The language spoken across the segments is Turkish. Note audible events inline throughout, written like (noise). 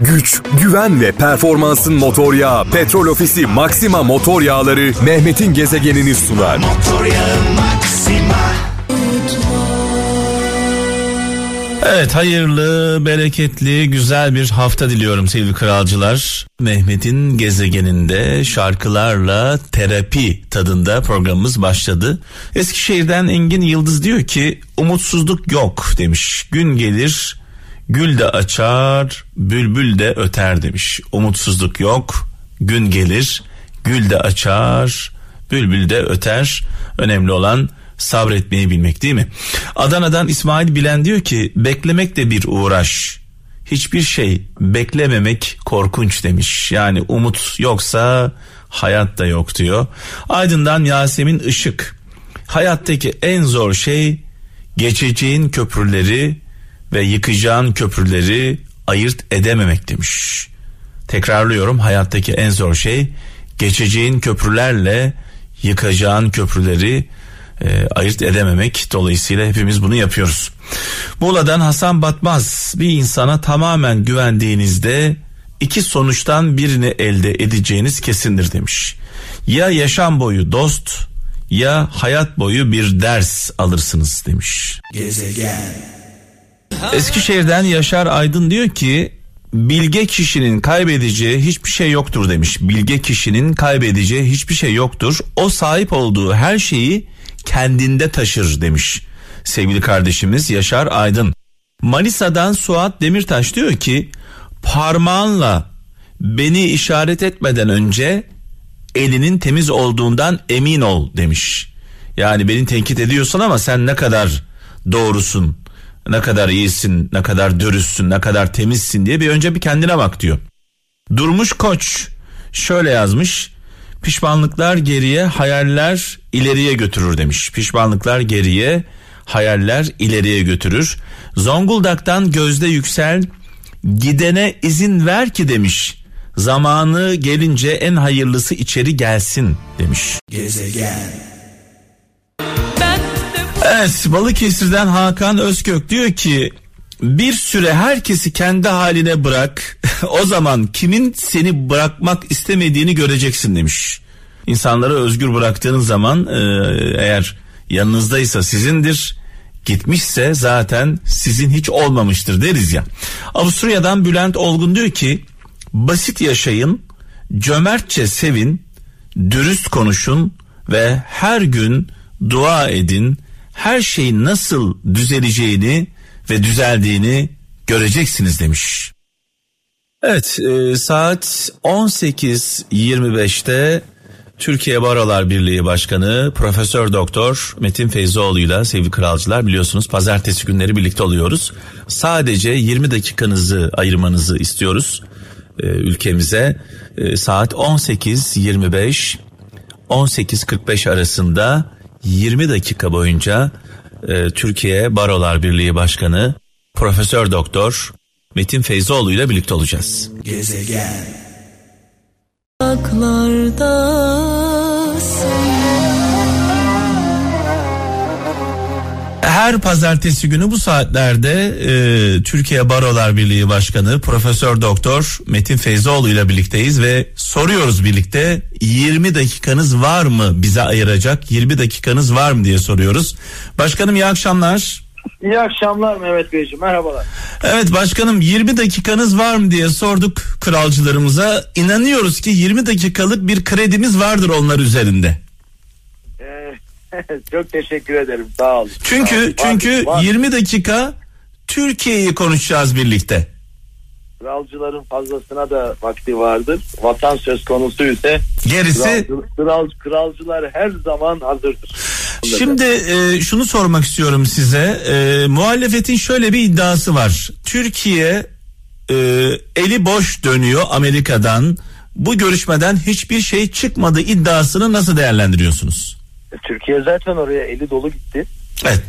güç, güven ve performansın motor yağı Petrol Ofisi Maxima Motor Yağları Mehmet'in gezegenini sunar. Motor yağı Maxima. Evet hayırlı, bereketli, güzel bir hafta diliyorum sevgili kralcılar. Mehmet'in gezegeninde şarkılarla terapi tadında programımız başladı. Eskişehir'den Engin Yıldız diyor ki umutsuzluk yok demiş. Gün gelir gül de açar, bülbül de öter demiş. Umutsuzluk yok, gün gelir gül de açar, bülbül de öter. Önemli olan sabretmeyi bilmek değil mi? Adana'dan İsmail Bilen diyor ki beklemek de bir uğraş. Hiçbir şey beklememek korkunç demiş. Yani umut yoksa hayat da yok diyor. Aydın'dan Yasemin Işık. Hayattaki en zor şey geçeceğin köprüleri ve yıkacağın köprüleri ayırt edememek demiş. Tekrarlıyorum hayattaki en zor şey geçeceğin köprülerle yıkacağın köprüleri e, ayırt edememek dolayısıyla hepimiz bunu yapıyoruz. Muğla'dan Hasan Batmaz bir insana tamamen güvendiğinizde iki sonuçtan birini elde edeceğiniz kesindir demiş. Ya yaşam boyu dost ya hayat boyu bir ders alırsınız demiş. Gezegen. Eskişehir'den Yaşar Aydın diyor ki bilge kişinin kaybedeceği hiçbir şey yoktur demiş. Bilge kişinin kaybedeceği hiçbir şey yoktur. O sahip olduğu her şeyi kendinde taşır demiş sevgili kardeşimiz Yaşar Aydın. Manisa'dan Suat Demirtaş diyor ki parmağınla beni işaret etmeden önce elinin temiz olduğundan emin ol demiş. Yani beni tenkit ediyorsun ama sen ne kadar doğrusun, ne kadar iyisin, ne kadar dürüstsün, ne kadar temizsin diye bir önce bir kendine bak diyor. Durmuş Koç şöyle yazmış. Pişmanlıklar geriye, hayaller ileriye götürür demiş. Pişmanlıklar geriye, hayaller ileriye götürür. Zonguldak'tan Gözde Yüksel gidene izin ver ki demiş. Zamanı gelince en hayırlısı içeri gelsin demiş. Gezegen. Evet Balıkesir'den Hakan Özkök diyor ki bir süre herkesi kendi haline bırak. (laughs) o zaman kimin seni bırakmak istemediğini göreceksin demiş. İnsanları özgür bıraktığınız zaman e, eğer yanınızdaysa sizindir. Gitmişse zaten sizin hiç olmamıştır deriz ya. Avusturya'dan Bülent Olgun diyor ki basit yaşayın, cömertçe sevin, dürüst konuşun ve her gün dua edin. Her şeyin nasıl düzeleceğini ve düzeldiğini göreceksiniz demiş. Evet e, saat 18.25'te Türkiye Barolar Birliği Başkanı Profesör Doktor Metin Feyzoğlu ile sevgili kralcılar biliyorsunuz pazartesi günleri birlikte oluyoruz. Sadece 20 dakikanızı ayırmanızı istiyoruz e, ülkemize. E, saat 18.25 18.45 arasında 20 dakika boyunca e, Türkiye Barolar Birliği Başkanı Profesör Doktor Metin Feyzoğlu ile birlikte olacağız. Gezegen her pazartesi günü bu saatlerde e, Türkiye Barolar Birliği Başkanı Profesör Doktor Metin Feyzoğlu ile birlikteyiz ve soruyoruz birlikte 20 dakikanız var mı bize ayıracak 20 dakikanız var mı diye soruyoruz. Başkanım iyi akşamlar. İyi akşamlar Mehmet Beyciğim merhabalar. Evet başkanım 20 dakikanız var mı diye sorduk kralcılarımıza. İnanıyoruz ki 20 dakikalık bir kredimiz vardır onlar üzerinde. (laughs) Çok teşekkür ederim sağ olun. Çünkü sağ olun. çünkü var, 20 dakika Türkiye'yi konuşacağız birlikte. Kralcıların fazlasına da vakti vardır. Vatan söz konusu ise gerisi kral, kralcılar her zaman hazırdır. Şimdi e, şunu sormak istiyorum size. E, muhalefetin şöyle bir iddiası var. Türkiye e, eli boş dönüyor Amerika'dan. Bu görüşmeden hiçbir şey çıkmadı iddiasını nasıl değerlendiriyorsunuz? E, Türkiye zaten oraya eli dolu gitti. Evet.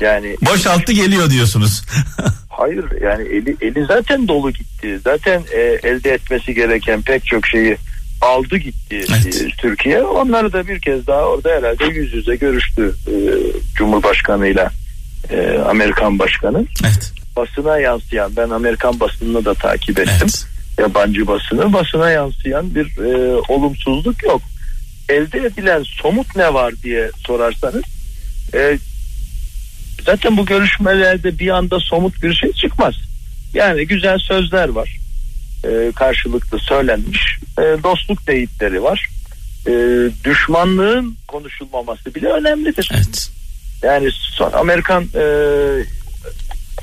Yani boşalttı geliyor diyorsunuz. (laughs) hayır yani eli eli zaten dolu gitti. Zaten e, elde etmesi gereken pek çok şeyi aldı gitti evet. e, Türkiye. Onları da bir kez daha orada herhalde yüz yüze görüştü e, Cumhurbaşkanıyla e, Amerikan Başkanı. Evet. basına yansıyan ben Amerikan basınını da takip ettim. Evet. Yabancı basını basına yansıyan bir e, olumsuzluk yok. Elde edilen somut ne var diye sorarsanız e, zaten bu görüşmelerde bir anda somut bir şey çıkmaz. Yani güzel sözler var. E, karşılıklı söylenmiş. E, dostluk teyitleri var. E, düşmanlığın konuşulmaması bile önemlidir. Evet. Yani son Amerikan e,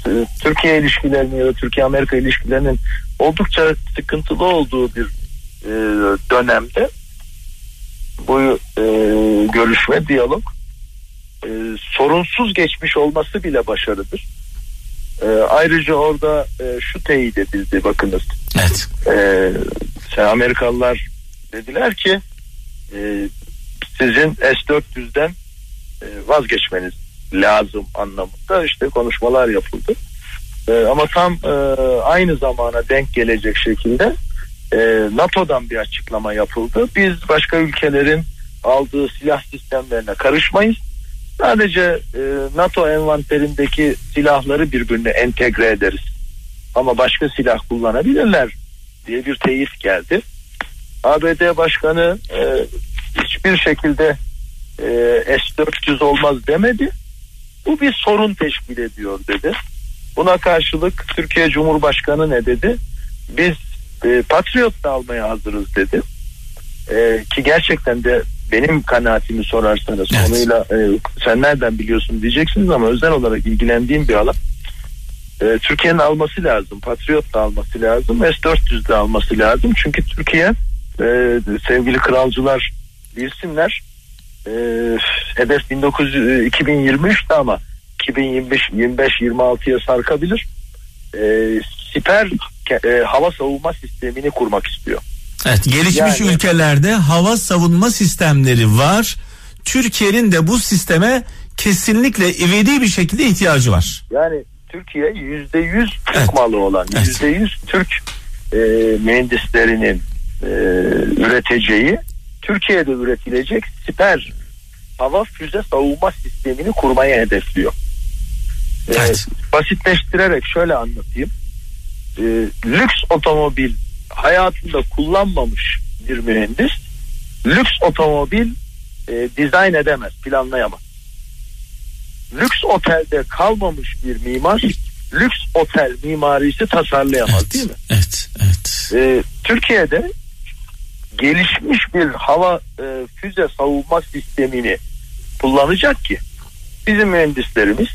e, Türkiye ilişkilerinin ya da Türkiye Amerika ilişkilerinin oldukça sıkıntılı olduğu bir e, dönemde bu e, görüşme, diyalog e, sorunsuz geçmiş olması bile başarıdır. E, ayrıca orada e, şu teyit edildi bakınız. Evet. E, Amerikalılar dediler ki e, sizin S-400'den e, vazgeçmeniz lazım anlamında işte konuşmalar yapıldı. E, ama tam e, aynı zamana denk gelecek şekilde e, NATO'dan bir açıklama yapıldı. Biz başka ülkelerin aldığı silah sistemlerine karışmayız. Sadece e, NATO envanterindeki silahları birbirine entegre ederiz. Ama başka silah kullanabilirler diye bir teyit geldi. ABD Başkanı e, hiçbir şekilde e, S-400 olmaz demedi. Bu bir sorun teşkil ediyor dedi. Buna karşılık Türkiye Cumhurbaşkanı ne dedi? Biz e, Patriot da almaya hazırız dedi. E, ki gerçekten de benim kanaatimi sorarsanız evet. konuyla e, sen nereden biliyorsun diyeceksiniz ama özel olarak ilgilendiğim bir alan. E, Türkiye'nin alması lazım. Patriot da alması lazım. S-400 de alması lazım. Çünkü Türkiye e, sevgili kralcılar bilsinler e, hedef 19 2023'te ama 2025 25 26'ya sarkabilir. E, siper e, hava savunma sistemini kurmak istiyor. Evet, gelişmiş yani, ülkelerde hava savunma sistemleri var. Türkiye'nin de bu sisteme kesinlikle ivedi bir şekilde ihtiyacı var. Yani Türkiye yüzde yüz Türk evet. malı olan yüzde yüz Türk e, mühendislerinin e, üreteceği Türkiye'de üretilecek siper hava füze savunma sistemini kurmaya hedefliyor. Ee, evet. basitleştirerek şöyle anlatayım. Ee, lüks otomobil hayatında kullanmamış bir mühendis lüks otomobil e, dizayn edemez, planlayamaz. Lüks otelde kalmamış bir mimar lüks otel mimarisi tasarlayamaz evet, değil mi? Evet, evet. Ee, Türkiye'de gelişmiş bir hava e, füze savunma sistemini kullanacak ki bizim mühendislerimiz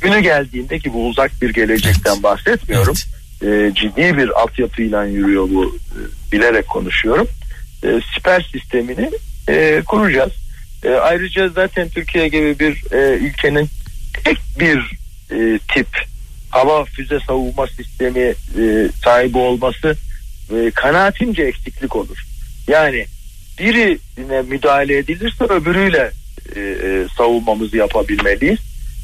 günü geldiğinde ki bu uzak bir gelecekten bahsetmiyorum. Evet. E, ciddi bir altyapıyla yürüyor bu e, bilerek konuşuyorum. E, siper sistemini e, kuracağız. E, ayrıca zaten Türkiye gibi bir e, ülkenin tek bir e, tip hava füze savunma sistemi e, sahibi olması e, kanaatimce eksiklik olur. Yani birine müdahale edilirse öbürüyle e, e, savunmamızı yapabilmeliyiz.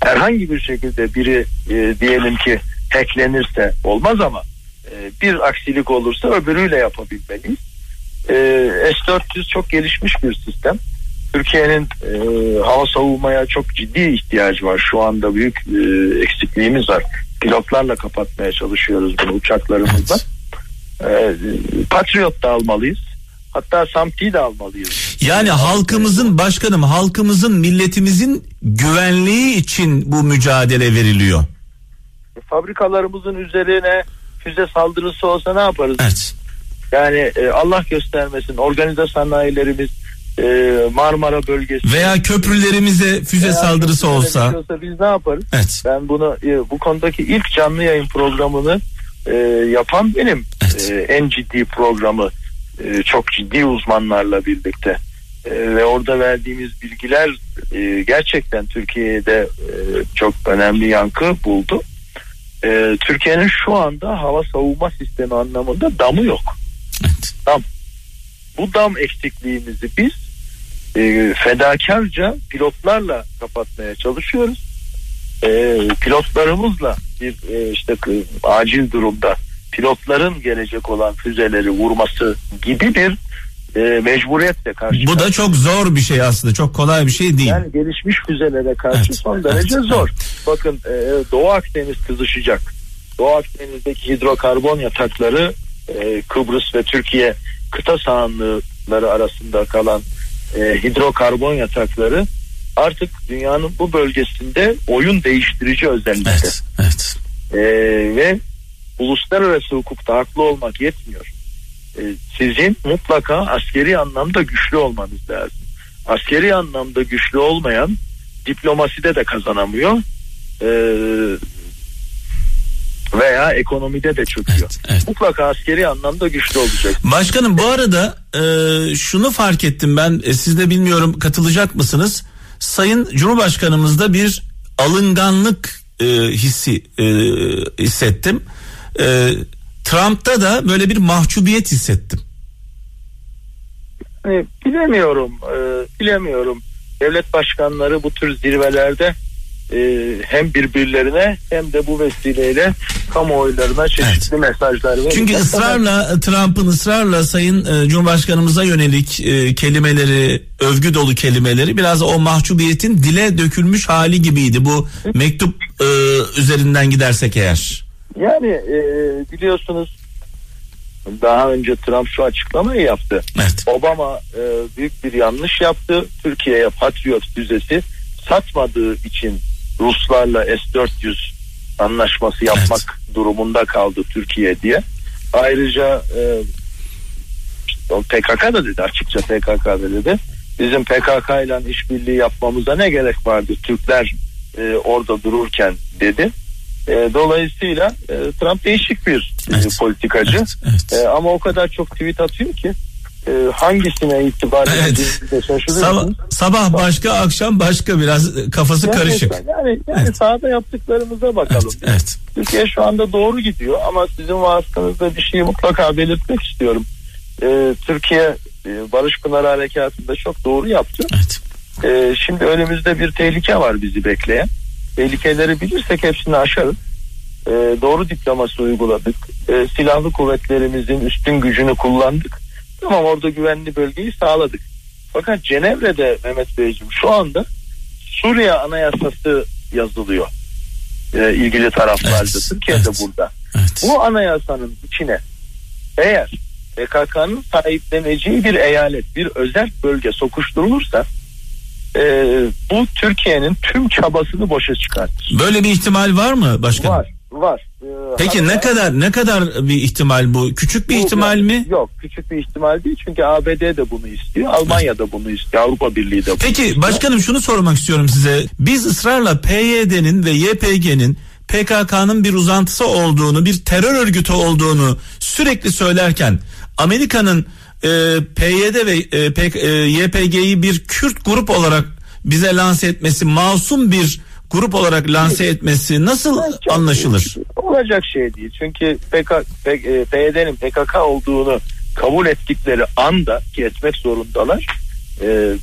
Herhangi bir şekilde biri e, diyelim ki hacklenirse olmaz ama e, bir aksilik olursa öbürüyle yapabilmeliyiz. E, S-400 çok gelişmiş bir sistem. Türkiye'nin e, hava savunmaya çok ciddi ihtiyacı var. Şu anda büyük e, eksikliğimiz var. Pilotlarla kapatmaya çalışıyoruz bunu uçaklarımızla. Evet. E, Patriot da almalıyız. Hatta Samti'yi de almalıyız. Yani halkımızın başkanım halkımızın milletimizin güvenliği için bu mücadele veriliyor. E, fabrikalarımızın üzerine füze saldırısı olsa ne yaparız? Evet. Yani e, Allah göstermesin organize sanayilerimiz e, Marmara bölgesi veya köprülerimize füze veya saldırısı olsa biz ne yaparız? Evet. Ben bunu e, bu konudaki ilk canlı yayın programını e, yapan benim. Evet. E, en ciddi programı e, çok ciddi uzmanlarla birlikte e, ve orada verdiğimiz bilgiler e, gerçekten Türkiye'de çok önemli yankı buldu. Türkiye'nin şu anda hava savunma sistemi anlamında damı yok. Evet. Dam. Bu dam eksikliğimizi biz fedakarca pilotlarla kapatmaya çalışıyoruz. pilotlarımızla bir işte acil durumda pilotların gelecek olan füzeleri vurması gibi bir e, mecburiyetle karşı. Bu da çok zor bir şey aslında. Çok kolay bir şey değil. Yani gelişmiş füzelere karşı evet, son derece evet, zor. Evet. Bakın e, Doğu Akdeniz kızışacak. Doğu Akdeniz'deki hidrokarbon yatakları e, Kıbrıs ve Türkiye kıta sahanlıkları arasında kalan e, hidrokarbon yatakları artık dünyanın bu bölgesinde oyun değiştirici özellikte. Evet, evet. E, ve uluslararası hukukta haklı olmak yetmiyor. E, sizin mutlaka askeri anlamda güçlü olmanız lazım. Askeri anlamda güçlü olmayan diplomaside de kazanamıyor. E, veya ekonomide de çöküyor. Evet, evet. Mutlaka askeri anlamda güçlü olacak. Başkanım bu arada e, şunu fark ettim ben e, siz de bilmiyorum katılacak mısınız? Sayın Cumhurbaşkanımızda bir alınganlık e, hissi e, hissettim. E, Trump'ta da böyle bir mahcubiyet hissettim. Hani bilemiyorum, e, bilemiyorum. Devlet başkanları bu tür zirvelerde e, hem birbirlerine hem de bu vesileyle kamuoylarına çeşitli mesajlar veriyor. Çünkü ısrarla Trump'ın ısrarla Sayın e, Cumhurbaşkanımıza yönelik kelimeleri, övgü dolu kelimeleri biraz o mahcubiyetin dile dökülmüş hali gibiydi. Bu mektup üzerinden gidersek eğer. Yani e, biliyorsunuz daha önce Trump şu açıklamayı yaptı. Evet. Obama e, büyük bir yanlış yaptı. Türkiye'ye Patriot füzesi satmadığı için Ruslarla S-400 anlaşması yapmak durumunda kaldı Türkiye diye. Ayrıca e, PKK da dedi açıkça PKK da dedi. Bizim PKK ile işbirliği yapmamıza ne gerek vardı Türkler e, orada dururken dedi. E, dolayısıyla e, Trump değişik bir e, Evet. politikacı. Evet, evet. E, ama o kadar çok tweet atıyor ki e, hangisine itibar Evet. de Sabah, başka, akşam başka biraz e, kafası Yani- karışık. Yani, yani Evet. sahada yaptıklarımıza bakalım. Evet, evet. Türkiye şu anda doğru gidiyor ama sizin vasıtanızda bir şeyi mutlaka belirtmek istiyorum. Ee, Türkiye e, Barış Pınarı Harekatı'nda çok doğru yaptı. evet. Ee, şimdi önümüzde bir tehlike var bizi bekleyen. Tehlikeleri bilirsek hepsini aşarız. Ee, doğru diplomasi uyguladık. Ee, silahlı kuvvetlerimizin üstün gücünü kullandık. Tamam orada güvenli bölgeyi sağladık. Fakat Cenevre'de Mehmet Beyciğim şu anda Suriye Anayasası yazılıyor. Ee, ilgili taraflarda. Evet, Türkiye de evet. burada. evet. Bu anayasanın içine eğer PKK'nın sahipleneceği bir eyalet, bir özel bölge sokuşturulursa e, bu Türkiye'nin tüm çabasını boşa çıkartır. Böyle bir ihtimal var mı başkanım? Var, var. Ee, Peki hatta ne kadar ne kadar bir ihtimal bu? Küçük bir bu- ihtimal mi? Yok, küçük bir ihtimal değil çünkü ABD de bunu istiyor, Almanya da bunu istiyor, Avrupa Birliği de bunu Peki istiyor. başkanım şunu sormak istiyorum size. Biz ısrarla PYD'nin ve YPG'nin PKK'nın bir uzantısı olduğunu, bir terör örgütü olduğunu sürekli söylerken Amerika'nın e, PYD ve e, PK, e, YPG'yi bir Kürt grup olarak bize lanse etmesi, masum bir grup olarak lanse etmesi nasıl Çok- anlaşılır? Olacak şey değil. Çünkü PK, P- e, PYD'nin PKK olduğunu kabul ettikleri anda ki etmek zorundalar. E,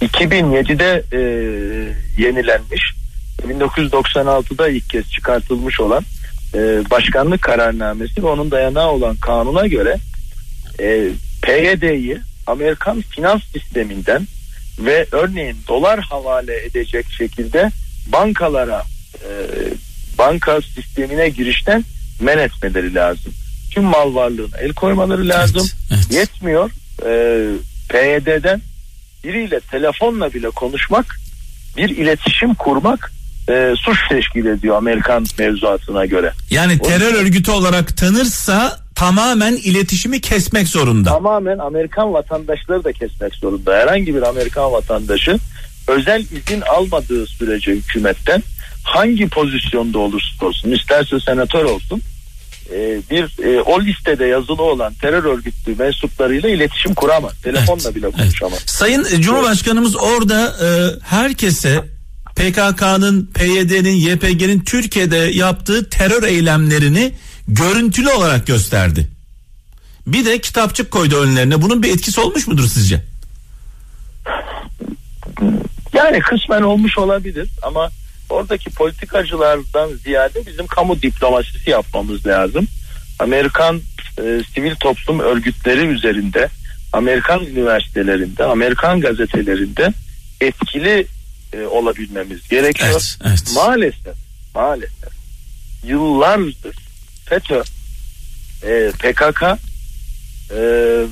2007'de e, yenilenmiş 1996'da ilk kez çıkartılmış olan e, başkanlık kararnamesi ve onun dayanağı olan kanuna göre e, PYD'yi Amerikan finans sisteminden ve örneğin dolar havale edecek şekilde bankalara e, banka sistemine girişten men etmeleri lazım. Tüm mal varlığına el koymaları lazım. Evet, evet. Yetmiyor. E, PYD'den biriyle telefonla bile konuşmak, bir iletişim kurmak e, suç teşkil ediyor Amerikan mevzuatına göre. Yani terör örgütü olarak tanırsa tamamen iletişimi kesmek zorunda. Tamamen Amerikan vatandaşları da kesmek zorunda. Herhangi bir Amerikan vatandaşı özel izin almadığı sürece hükümetten hangi pozisyonda olursa olsun isterse senatör olsun e, bir e, o listede yazılı olan terör örgütü mensuplarıyla iletişim kuramaz. Telefonla Evet, bile evet. konuşamaz. Sayın e, Cumhurbaşkanımız orada e, herkese PKK'nın, PYD'nin, YPG'nin Türkiye'de yaptığı terör eylemlerini görüntülü olarak gösterdi. Bir de kitapçık koydu önlerine. Bunun bir etkisi olmuş mudur sizce? Yani kısmen olmuş olabilir ama oradaki politikacılardan ziyade bizim kamu diplomasisi yapmamız lazım. Amerikan e, sivil toplum örgütleri üzerinde, Amerikan üniversitelerinde, Amerikan gazetelerinde etkili e, olabilmemiz gerekiyor. Evet, evet. Maalesef, maalesef yıllardır FETÖ, e, PKK e,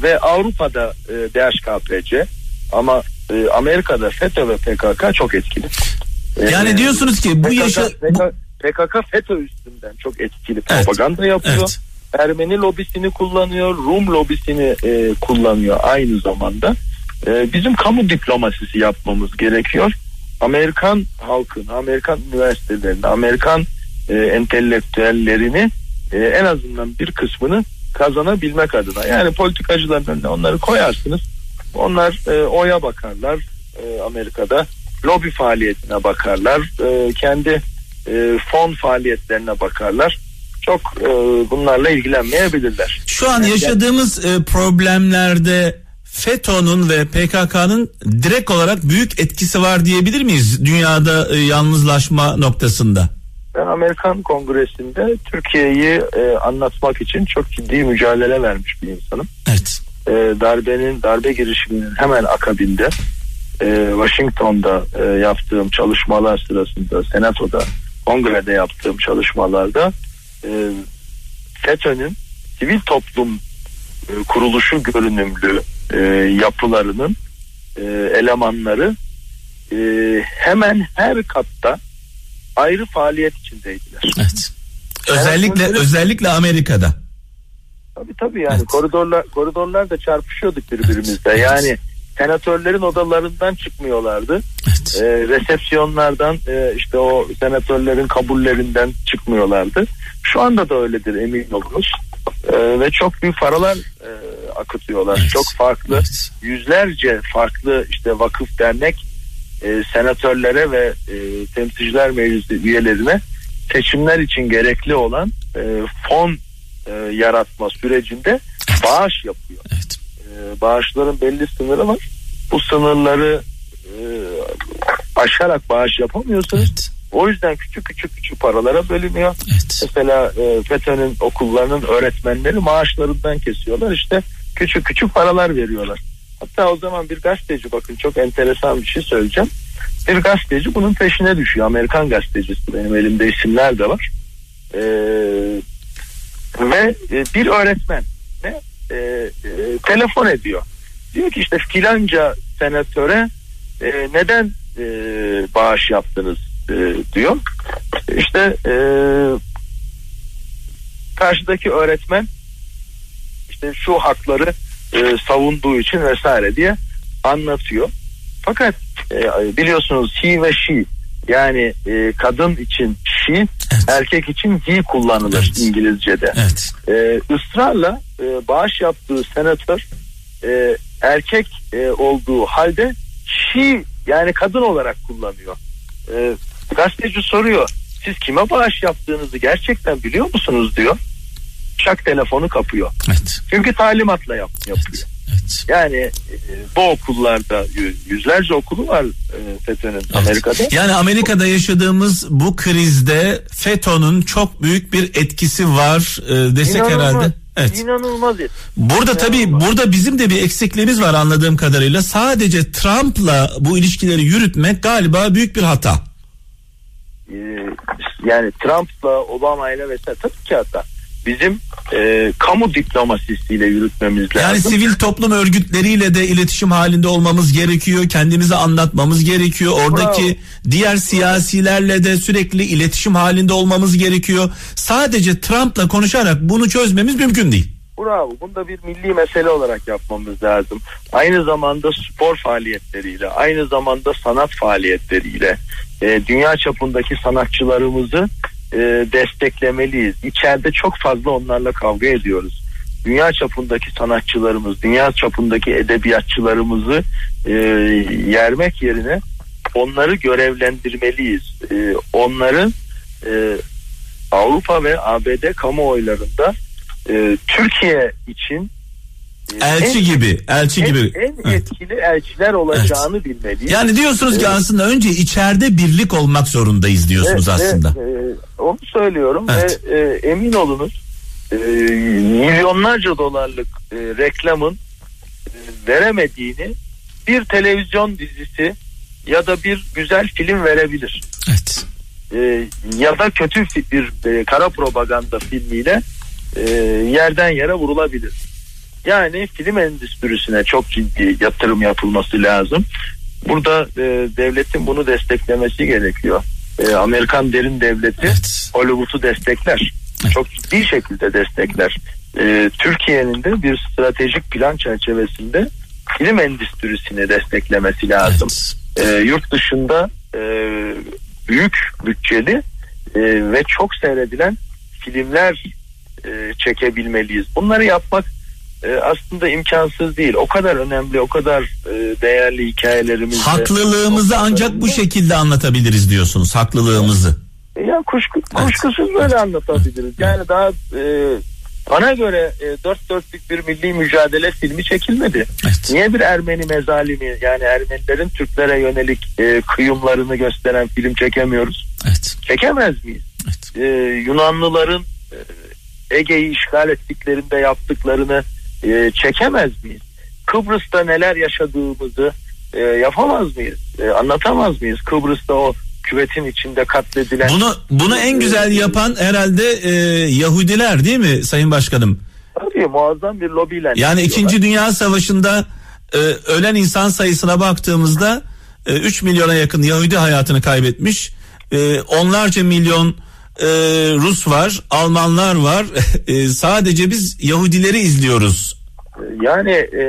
ve Avrupa'da e, DHKPC ama e, Amerika'da FETÖ ve PKK çok etkili. E, yani diyorsunuz ki bu PKK, yaşa... PKK, PKK FETÖ üstünden çok etkili propaganda evet, yapıyor. Evet. Ermeni lobisini kullanıyor, Rum lobisini e, kullanıyor aynı zamanda. E, bizim kamu diplomasisi yapmamız gerekiyor. Amerikan halkını, Amerikan üniversitelerini, Amerikan e, entelektüellerini e, en azından bir kısmını kazanabilmek adına. Yani politikacıların önüne onları koyarsınız. Onlar e, oya bakarlar e, Amerika'da. Lobi faaliyetine bakarlar. E, kendi e, fon faaliyetlerine bakarlar. Çok e, bunlarla ilgilenmeyebilirler. Şu an yaşadığımız e, problemlerde FETÖ'nün ve PKK'nın direkt olarak büyük etkisi var diyebilir miyiz dünyada e, yalnızlaşma noktasında? Ben Amerikan Kongresi'nde Türkiye'yi e, anlatmak için çok ciddi mücadele vermiş bir insanım. Evet. E, darbenin, darbe girişiminin hemen akabinde e, Washington'da e, yaptığım çalışmalar sırasında, Senato'da, Kongrede yaptığım çalışmalarda e, FETÖ'nün sivil toplum e, kuruluşu görünümlü e, yapılarının e, elemanları e, hemen her katta ayrı faaliyet içindeydiler. Evet. Özellikle yani, özellikle Amerika'da. Tabii tabii yani evet. koridorlar koridorlarda çarpışıyorduk birbirimizle. Evet. Yani senatörlerin odalarından çıkmıyorlardı. Evet. E, resepsiyonlardan e, işte o senatörlerin kabullerinden çıkmıyorlardı. Şu anda da öyledir emin olunuz. E, ve çok büyük paralar e, akıtıyorlar. Evet. Çok farklı evet. yüzlerce farklı işte vakıf dernek e, senatörlere ve e, temsilciler meclisi üyelerine seçimler için gerekli olan e, fon e, yaratma sürecinde bağış yapıyor. Evet. E, bağışların belli sınırı var. Bu sınırları e, aşarak bağış yapamıyorsanız evet. o yüzden küçük küçük küçük paralara bölünüyor. Evet. Mesela e, FETÖ'nün okullarının öğretmenleri maaşlarından kesiyorlar. İşte küçük küçük paralar veriyorlar. Hatta o zaman bir gazeteci bakın çok enteresan bir şey söyleyeceğim. Bir gazeteci bunun peşine düşüyor. Amerikan gazetecisi benim elimde isimler de var. Ee, ve e, bir öğretmen ne e, e, telefon ediyor. Diyor ki işte filanca senatöre e, neden e, bağış yaptınız e, diyor. İşte e, karşıdaki öğretmen işte şu hakları e, savunduğu için vesaire diye anlatıyor. Fakat e, biliyorsunuz he ve she yani e, kadın için she evet. erkek için he kullanılır evet. İngilizce'de. Evet. E, ısrarla e, bağış yaptığı senatör e, erkek e, olduğu halde she yani kadın olarak kullanıyor. E, gazeteci soruyor siz kime bağış yaptığınızı gerçekten biliyor musunuz diyor şak telefonu kapıyor. Evet. Çünkü talimatla yap, yapıyor. Evet. Evet. Yani e, bu okullarda yüzlerce okulu var e, FETÖ'nün evet. Amerika'da. Yani Amerika'da yaşadığımız bu krizde FETÖ'nün çok büyük bir etkisi var e, desek İnanılmaz. herhalde. Evet. İnanılmaz. Burada tabii burada bizim de bir eksikliğimiz var anladığım kadarıyla. Sadece Trump'la bu ilişkileri yürütmek galiba büyük bir hata. Ee, yani Trump'la Obama ile vesaire tabii ki hata bizim e, kamu diplomasisiyle yürütmemiz lazım. Yani sivil toplum örgütleriyle de iletişim halinde olmamız gerekiyor. Kendimizi anlatmamız gerekiyor. Oradaki Bravo. diğer siyasilerle de sürekli iletişim halinde olmamız gerekiyor. Sadece Trump'la konuşarak bunu çözmemiz mümkün değil. Bravo. Bunu da bir milli mesele olarak yapmamız lazım. Aynı zamanda spor faaliyetleriyle, aynı zamanda sanat faaliyetleriyle, e, dünya çapındaki sanatçılarımızı e, desteklemeliyiz. İçeride çok fazla onlarla kavga ediyoruz. Dünya çapındaki sanatçılarımız, dünya çapındaki edebiyatçılarımızı e, yermek yerine onları görevlendirmeliyiz. E, onları e, Avrupa ve ABD kamuoylarında e, Türkiye için Elçi en, gibi, elçi en, gibi. En etkili evet. elçiler olacağını evet. bilmeliyiz. Yani diyorsunuz evet. ki aslında önce içeride birlik olmak zorundayız diyorsunuz evet, aslında. E, onu söylüyorum evet. ve e, emin olunuz e, milyonlarca dolarlık e, reklamın e, veremediğini bir televizyon dizisi ya da bir güzel film verebilir. Evet. e, ya da kötü bir e, kara propaganda filmiyle e, yerden yere vurulabilir. Yani film endüstrisine çok ciddi yatırım yapılması lazım. Burada e, devletin bunu desteklemesi gerekiyor. E, Amerikan derin devleti evet. Hollywood'u destekler. Evet. Çok ciddi şekilde destekler. E, Türkiye'nin de bir stratejik plan çerçevesinde film endüstrisini desteklemesi lazım. Evet. E, yurt dışında e, büyük bütçeli e, ve çok seyredilen filmler e, çekebilmeliyiz. Bunları yapmak e, aslında imkansız değil. O kadar önemli, o kadar e, değerli hikayelerimiz. Haklılığımızı ancak bu şekilde anlatabiliriz diyorsunuz. Haklılığımızı. Ya kuşku, kuşkusuz böyle anlatabiliriz. Yani daha e, bana göre e, dört dörtlük bir milli mücadele filmi çekilmedi. Evet. Niye bir Ermeni mezalimi yani Ermenilerin Türklere yönelik e, kıyımlarını gösteren film çekemiyoruz? Evet. Çekemez miyiz? Evet. E, Yunanlıların e, Ege'yi işgal ettiklerinde yaptıklarını e, çekemez miyiz? Kıbrıs'ta neler yaşadığımızı e, yapamaz mıyız? E, anlatamaz mıyız? Kıbrıs'ta o küvetin içinde katledilen. Bunu bunu en güzel yapan herhalde e, Yahudiler değil mi Sayın Başkanım? Tabii muazzam bir lobiyle. Yani 2. Dünya Savaşı'nda e, ölen insan sayısına baktığımızda e, 3 milyona yakın Yahudi hayatını kaybetmiş. E, onlarca milyon e, Rus var, Almanlar var. (laughs) E, sadece biz Yahudileri izliyoruz. Yani e,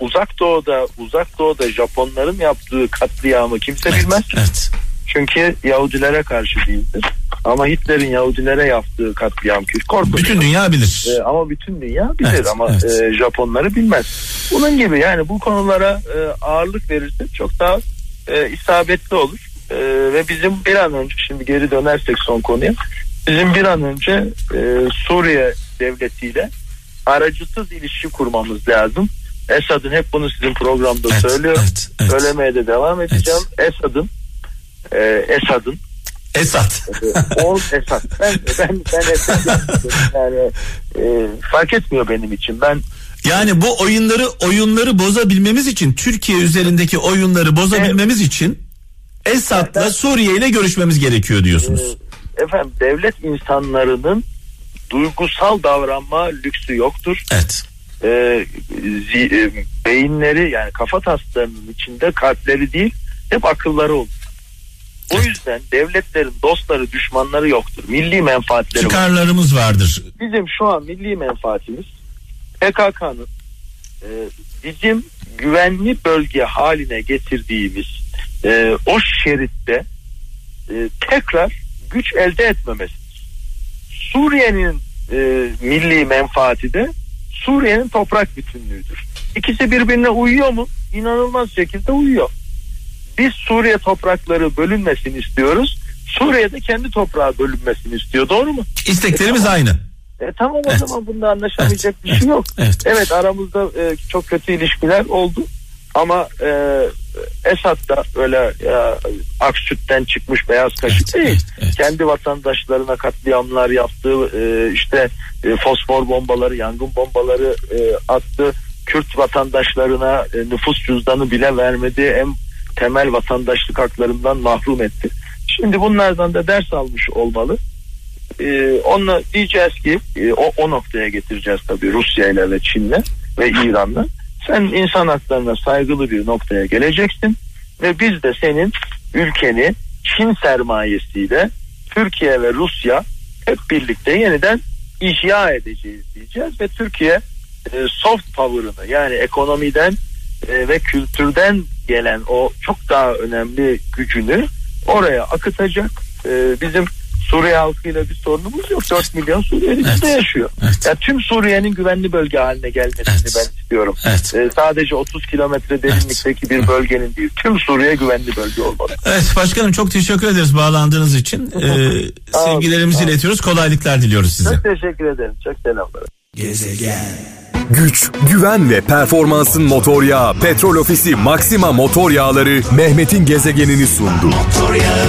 uzak doğuda uzak doğuda Japonların yaptığı katliamı kimse evet, bilmez. Evet. Çünkü Yahudilere karşı değildir. Ama Hitler'in Yahudilere yaptığı katliam korkunç. Bütün dünya bilir. E, ama bütün dünya bilir evet, ama evet. E, Japonları bilmez. Bunun gibi yani bu konulara e, ağırlık verirsek çok daha e, isabetli olur. E, ve bizim bir an önce şimdi geri dönersek son konuya bizim bir an önce e, Suriye devletiyle aracısız ilişki kurmamız lazım. Esad'ın hep bunu sizin programda evet, söylüyorum. Evet, evet. Söylemeye de devam edeceğim. Evet. Esad'ın e, Esad'ın Esat. Ol Esat. (laughs) Ben ben ben Esad (laughs) yani e, fark etmiyor benim için. Ben yani bu oyunları oyunları bozabilmemiz için Türkiye üzerindeki oyunları bozabilmemiz evet. için Esad'la Suriye ile görüşmemiz gerekiyor diyorsunuz. E, efendim devlet insanlarının duygusal davranma lüksü yoktur. Evet. E, zi, e, beyinleri yani kafa taslarının içinde kalpleri değil hep akılları olur. O yüzden devletlerin dostları düşmanları yoktur. Milli menfaatleri Çıkarlarımız vardır. Bizim şu an milli menfaatimiz PKK'nın e, bizim güvenli bölge haline getirdiğimiz e, o şeritte e, tekrar güç elde etmemesidir. Suriye'nin e, milli menfaati de Suriye'nin toprak bütünlüğüdür. İkisi birbirine uyuyor mu? İnanılmaz şekilde uyuyor. Biz Suriye toprakları bölünmesini istiyoruz. Suriye'de kendi toprağı bölünmesini istiyor. Doğru mu? İsteklerimiz e, aynı. E, tamam o evet. zaman bunda anlaşamayacak evet. bir şey yok. Evet. evet aramızda e, çok kötü ilişkiler oldu. Ama e, Esad da öyle e, ak sütten çıkmış beyaz kaşık evet, değil. Evet, evet. Kendi vatandaşlarına katliamlar yaptı. E, işte e, fosfor bombaları, yangın bombaları e, attı. Kürt vatandaşlarına e, nüfus cüzdanı bile vermedi. En temel vatandaşlık haklarından mahrum etti. Şimdi bunlardan da ders almış olmalı. Ee, onunla diyeceğiz ki e, o, o noktaya getireceğiz tabii Rusya ile ve Çin'le ve İran'la. Sen insan haklarına saygılı bir noktaya geleceksin ve biz de senin ülkeni Çin sermayesiyle Türkiye ve Rusya hep birlikte yeniden ihya edeceğiz diyeceğiz ve Türkiye e, soft power'ını yani ekonomiden e, ve kültürden gelen o çok daha önemli gücünü oraya akıtacak. E, bizim Suriye halkıyla bir sorunumuz yok. 4 milyon Suriyeli evet. bizde yaşıyor. Evet. Yani tüm Suriye'nin güvenli bölge haline gelmesini evet. ben istiyorum. Evet. Ee, sadece 30 kilometre derinlikteki evet. bir bölgenin değil. Tüm Suriye güvenli bölge olmalı. Evet başkanım çok teşekkür ederiz bağlandığınız için. Ee, sevgilerimizi iletiyoruz. Kolaylıklar diliyoruz size. Çok teşekkür ederim. Çok selamlar. Gezegen Güç, güven ve performansın motor yağı Petrol Ofisi Maxima Motor Yağları Mehmet'in gezegenini sundu. Motor yağı